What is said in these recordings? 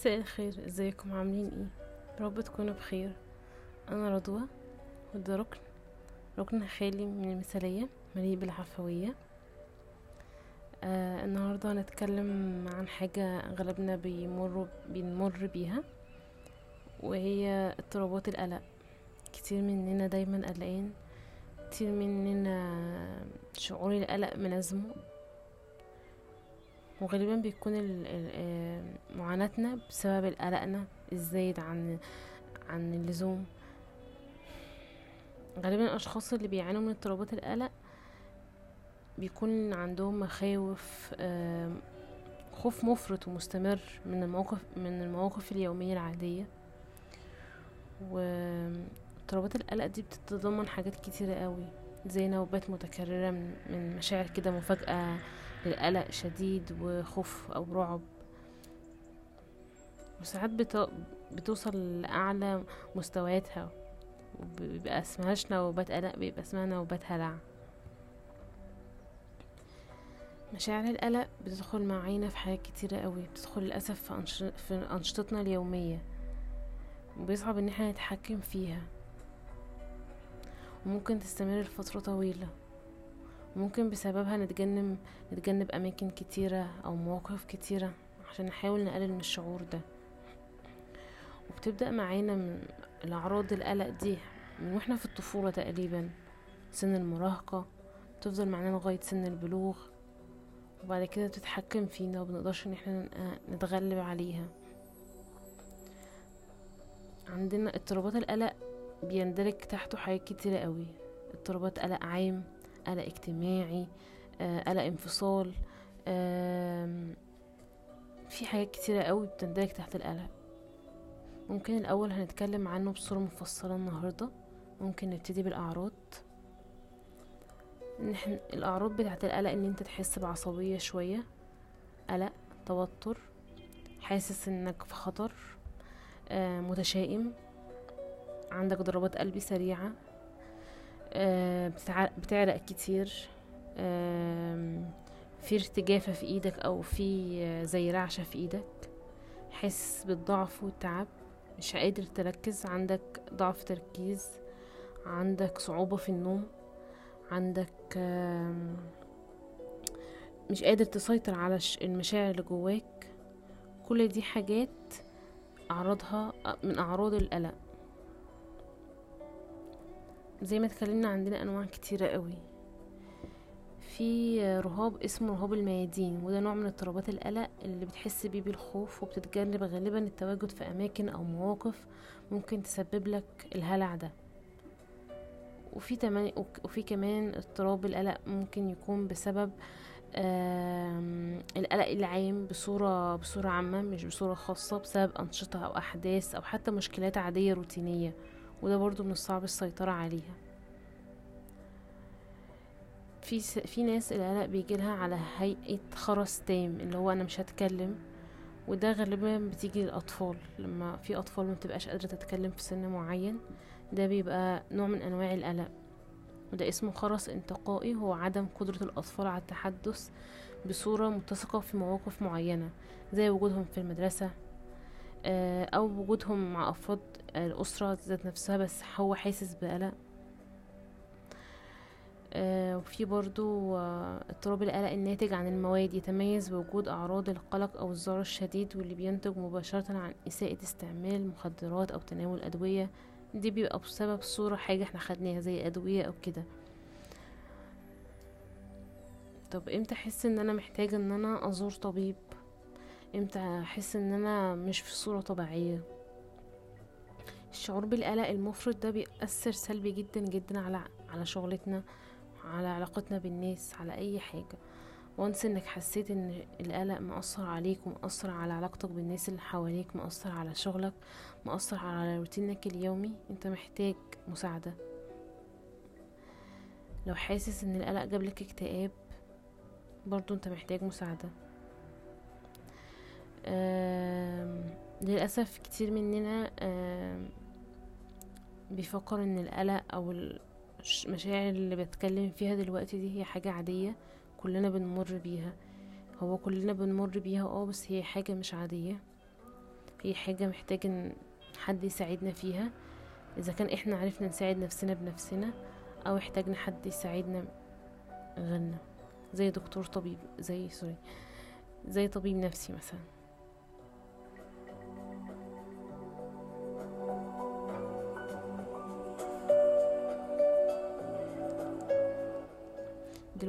مساء الخير إزيكم؟ عاملين إيه؟ رب تكونوا بخير. أنا رضوى وده ركن ركن خالي من المثالية مليء بالعفوية. آه النهاردة هنتكلم عن حاجة أغلبنا بيمر بنمر بيها وهي اضطرابات القلق. كتير مننا دايما قلقان كتير مننا شعور القلق ملازمه وغالبا بيكون آه، معاناتنا بسبب قلقنا الزايد عن عن اللزوم. غالبا الأشخاص اللي بيعانوا من اضطرابات القلق بيكون عندهم مخاوف آم، خوف مفرط ومستمر من المواقف من المواقف اليومية العادية. واضطرابات القلق دي بتتضمن حاجات كتيرة قوي زي نوبات متكررة من, مشاعر كده مفاجأة للقلق شديد وخوف أو رعب. وساعات بت... بتوصل لأعلى مستوياتها وبيبقى اسمهاش نوبات قلق بيبقى اسمها نوبات هلع. مشاعر القلق بتدخل معانا في حاجات كتيرة قوي. بتدخل للأسف في, أنش... في أنشطتنا اليومية وبيصعب إن إحنا نتحكم فيها. وممكن تستمر لفترة طويلة. وممكن بسببها نتجنب نتجنب أماكن كتيرة أو مواقف كتيرة عشان نحاول نقلل من الشعور ده. وبتبدأ معانا من الأعراض القلق دي من وإحنا في الطفولة تقريبا. سن المراهقة تفضل معانا لغاية سن البلوغ وبعد كده بتتحكم فينا وبنقدرش إن إحنا نتغلب عليها. عندنا اضطرابات القلق بيندرج تحته حاجات كتيرة قوي. اضطرابات قلق عام قلق اجتماعي آه، قلق انفصال آم، في حاجات كتيرة قوي بتندرج تحت القلق ممكن الأول هنتكلم عنه بصورة مفصلة النهاردة. ممكن نبتدي بالأعراض. إن إحنا الأعراض بتاعت القلق إن أنت تحس بعصبية شوية قلق توتر حاسس إنك في خطر آه، متشائم عندك ضربات قلب سريعة. آه، بتعرق كتير في ارتجافة في إيدك أو في آه، زي رعشة في إيدك. حاسس بالضعف والتعب. مش قادر تركز. عندك ضعف تركيز. عندك صعوبة في النوم. عندك مش قادر تسيطر على المشاعر اللي جواك. كل دي حاجات أعراضها من أعراض القلق. زي ما اتكلمنا عندنا أنواع كتيرة قوي. في رهاب اسمه رهاب الميادين وده نوع من اضطرابات القلق اللي بتحس بيه بالخوف وبتتجنب غالبا التواجد في أماكن أو مواقف ممكن تسبب لك الهلع ده. وفي تمان وفي كمان اضطراب القلق ممكن يكون بسبب القلق العام بصورة بصورة عامة مش بصورة خاصة بسبب أنشطة أو أحداث أو حتى مشكلات عادية روتينية. وده برضو من الصعب السيطرة عليها. في س... في ناس القلق بيجيلها على هيئة خرس تام اللي هو أنا مش هتكلم وده غالبا بتيجي للأطفال. لما في أطفال ما بتبقاش قادرة تتكلم في سن معين ده بيبقى نوع من أنواع القلق. وده اسمه خرس انتقائي هو عدم قدرة الأطفال على التحدث بصورة متسقة في مواقف معينة زي وجودهم في المدرسة أو وجودهم مع أفراد الأسرة ذات نفسها بس هو حاسس بقلق. آه، وفي برضو آه، اضطراب القلق الناتج عن المواد يتميز بوجود أعراض القلق أو الذعر الشديد واللي بينتج مباشرة عن إساءة استعمال مخدرات أو تناول أدوية. دي بيبقى بسبب صورة حاجة إحنا خدناها زي أدوية أو كده. طب إمتى أحس إن أنا محتاجة إن أنا أزور طبيب؟ إمتى احس ان أنا مش في صورة طبيعية؟ الشعور بالقلق المفرط ده بيأثر سلبي جدا جدا على على شغلتنا على علاقتنا بالناس على أي حاجة. وانس إنك حسيت إن القلق مأثر عليك ومأثر على علاقتك بالناس اللي حواليك مأثر على شغلك مأثر على روتينك اليومي أنت محتاج مساعدة. لو حاسس إن القلق جابلك اكتئاب برضو أنت محتاج مساعدة. للأسف كتير مننا بيفكر إن القلق أو المشاعر اللي بتكلم فيها دلوقتي دي هي حاجة عادية كلنا بنمر بيها. هو كلنا بنمر بيها آه بس هي حاجة مش عادية. هي حاجة محتاج إن حد يساعدنا فيها. إذا كان إحنا عرفنا نساعد نفسنا بنفسنا أو احتاجنا حد يساعدنا غيرنا. زي دكتور طبيب زي سوري زي طبيب نفسي مثلا.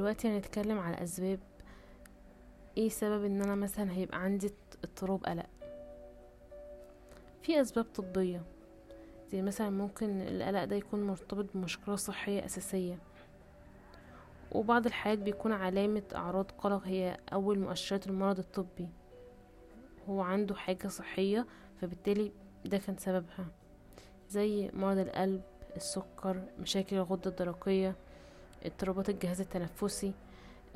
دلوقتي هنتكلم على أسباب إيه سبب إن أنا مثلا هيبقى عندي اضطراب قلق. في أسباب طبية زي مثلا ممكن القلق ده يكون مرتبط بمشكلة صحية أساسية. وبعض الحالات بيكون علامة أعراض قلق هي أول مؤشرات المرض الطبي. هو عنده حاجة صحية فبالتالي ده كان سببها. زي مرض القلب السكر مشاكل الغدة الدرقية. اضطرابات الجهاز التنفسي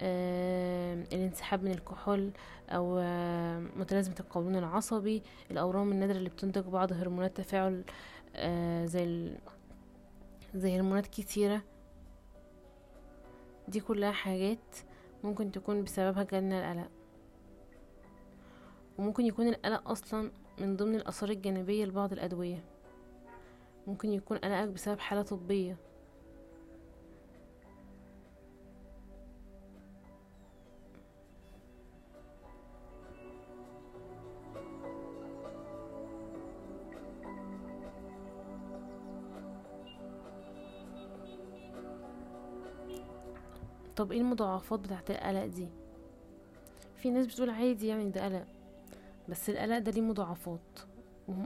آه، الانسحاب من الكحول أو آه، متلازمة القولون العصبي الأورام النادرة اللي بتنتج بعض هرمونات تفاعل آه، زي. زي هرمونات كتيرة. دي كلها حاجات ممكن تكون بسببها جالنا القلق. وممكن يكون القلق أصلا من ضمن الآثار الجانبية لبعض الأدوية. ممكن يكون قلقك بسبب حالة طبية. طب إيه المضاعفات بتاعت القلق دي؟ في ناس بتقول عادي يعني ده قلق بس القلق ده ليه مضاعفات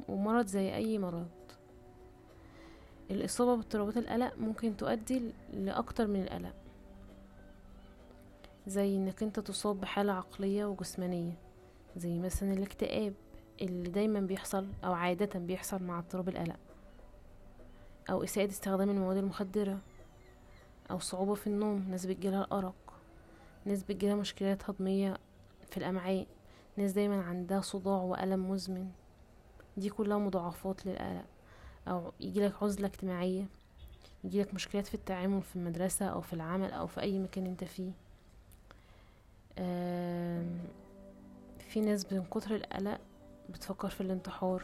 ومرض زي أي مرض. الإصابة باضطرابات القلق ممكن تؤدي لأكتر من القلق زي إنك أنت تصاب بحالة عقلية وجسمانية زي مثلا الاكتئاب اللي دايما بيحصل أو عادة بيحصل مع اضطراب القلق أو إساءة استخدام المواد المخدرة. أو صعوبة في النوم ناس بتجيلها الأرق ناس بتجيلها مشكلات هضمية في الأمعاء ناس دايما عندها صداع وألم مزمن. دي كلها مضاعفات للقلق. أو يجيلك عزلة اجتماعية يجيلك مشكلات في التعامل في المدرسة أو في العمل أو في أي مكان أنت فيه. في ناس من كتر القلق بتفكر في الانتحار.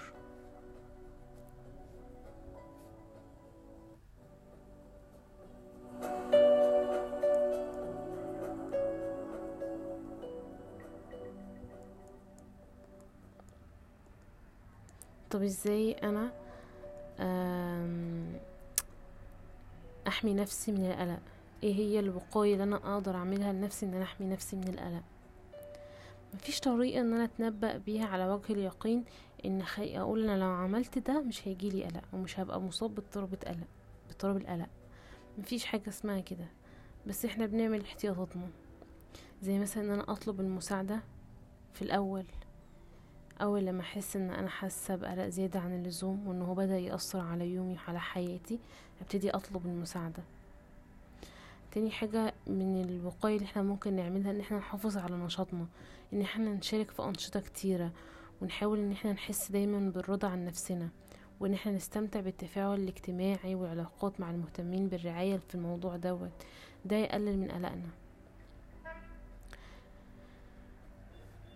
طب إزاي أنا أحمي نفسي من القلق؟ إيه هي الوقاية اللي أنا أقدر أعملها لنفسي إن أنا أحمي نفسي من القلق؟ مفيش طريقة إن أنا أتنبأ بيها على وجه اليقين إن خي... أقول أنا لو عملت ده مش هيجيلي قلق ومش هبقى مصاب باضطراب قلق باضطراب القلق. مفيش حاجة اسمها كده. بس إحنا بنعمل احتياطاتنا. زي مثلا إن أنا أطلب المساعدة في الأول. أول لما أحس إن أنا حاسة بقلق زيادة عن اللزوم وإن هو بدأ يأثر على يومي وعلى حياتي أبتدي أطلب المساعدة. تاني حاجة من الوقاية اللي إحنا ممكن نعملها إن إحنا نحافظ على نشاطنا إن إحنا نشارك في أنشطة كتيرة ونحاول إن إحنا نحس دايما بالرضا عن نفسنا وإن إحنا نستمتع بالتفاعل الاجتماعي والعلاقات مع المهتمين بالرعاية في الموضوع دوت. ده يقلل من قلقنا.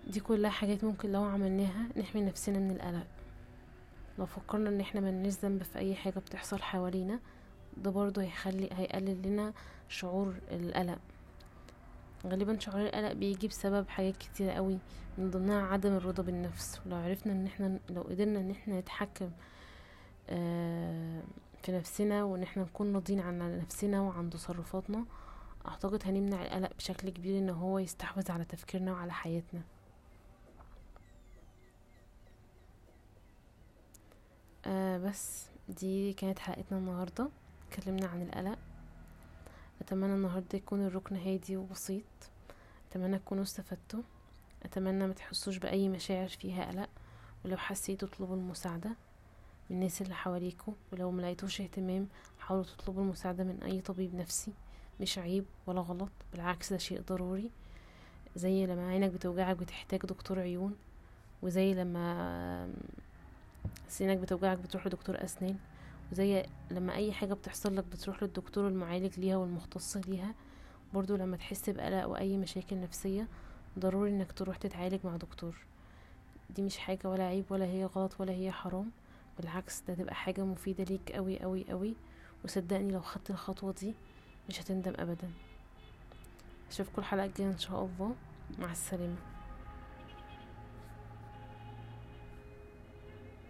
دي كلها حاجات ممكن لو عملناها نحمي نفسنا من القلق. لو فكرنا إن إحنا ملناش ذنب في أي حاجة بتحصل حوالينا ده برضه هيخلي هيقلل لنا شعور القلق. غالبا شعور القلق بيجي بسبب حاجات كتيرة قوي من ضمنها عدم الرضا بالنفس. ولو عرفنا إن إحنا لو قدرنا إن إحنا نتحكم آه، في نفسنا وإن إحنا نكون راضيين عن نفسنا وعن تصرفاتنا أعتقد هنمنع القلق بشكل كبير إن هو يستحوذ على تفكيرنا وعلى حياتنا. آه بس دي كانت حلقتنا النهاردة. اتكلمنا عن القلق. أتمنى النهاردة يكون الركن هادي وبسيط. أتمنى تكونوا استفدتوا. أتمنى ما تحسوش بأي مشاعر فيها قلق ولو حسيتوا اطلبوا المساعدة من الناس اللي حواليكوا ولو ملقيتوش اهتمام حاولوا تطلبوا المساعدة من أي طبيب نفسي. مش عيب ولا غلط بالعكس ده شيء ضروري. زي لما عينك بتوجعك بتحتاج دكتور عيون وزي لما سنانك بتوجعك بتروح لدكتور أسنان وزي لما أي حاجة بتحصل لك بتروح للدكتور المعالج ليها والمختص ليها. برضو لما تحس بقلق واي مشاكل نفسية ضروري إنك تروح تتعالج مع دكتور. دي مش حاجة ولا عيب ولا هي غلط ولا هي حرام. بالعكس ده تبقى حاجة مفيدة ليك قوي قوي قوي وصدقني لو خدت الخطوة دي مش هتندم ابدا. أشوفكم الحلقة الجاية إن شاء الله. مع السلامة.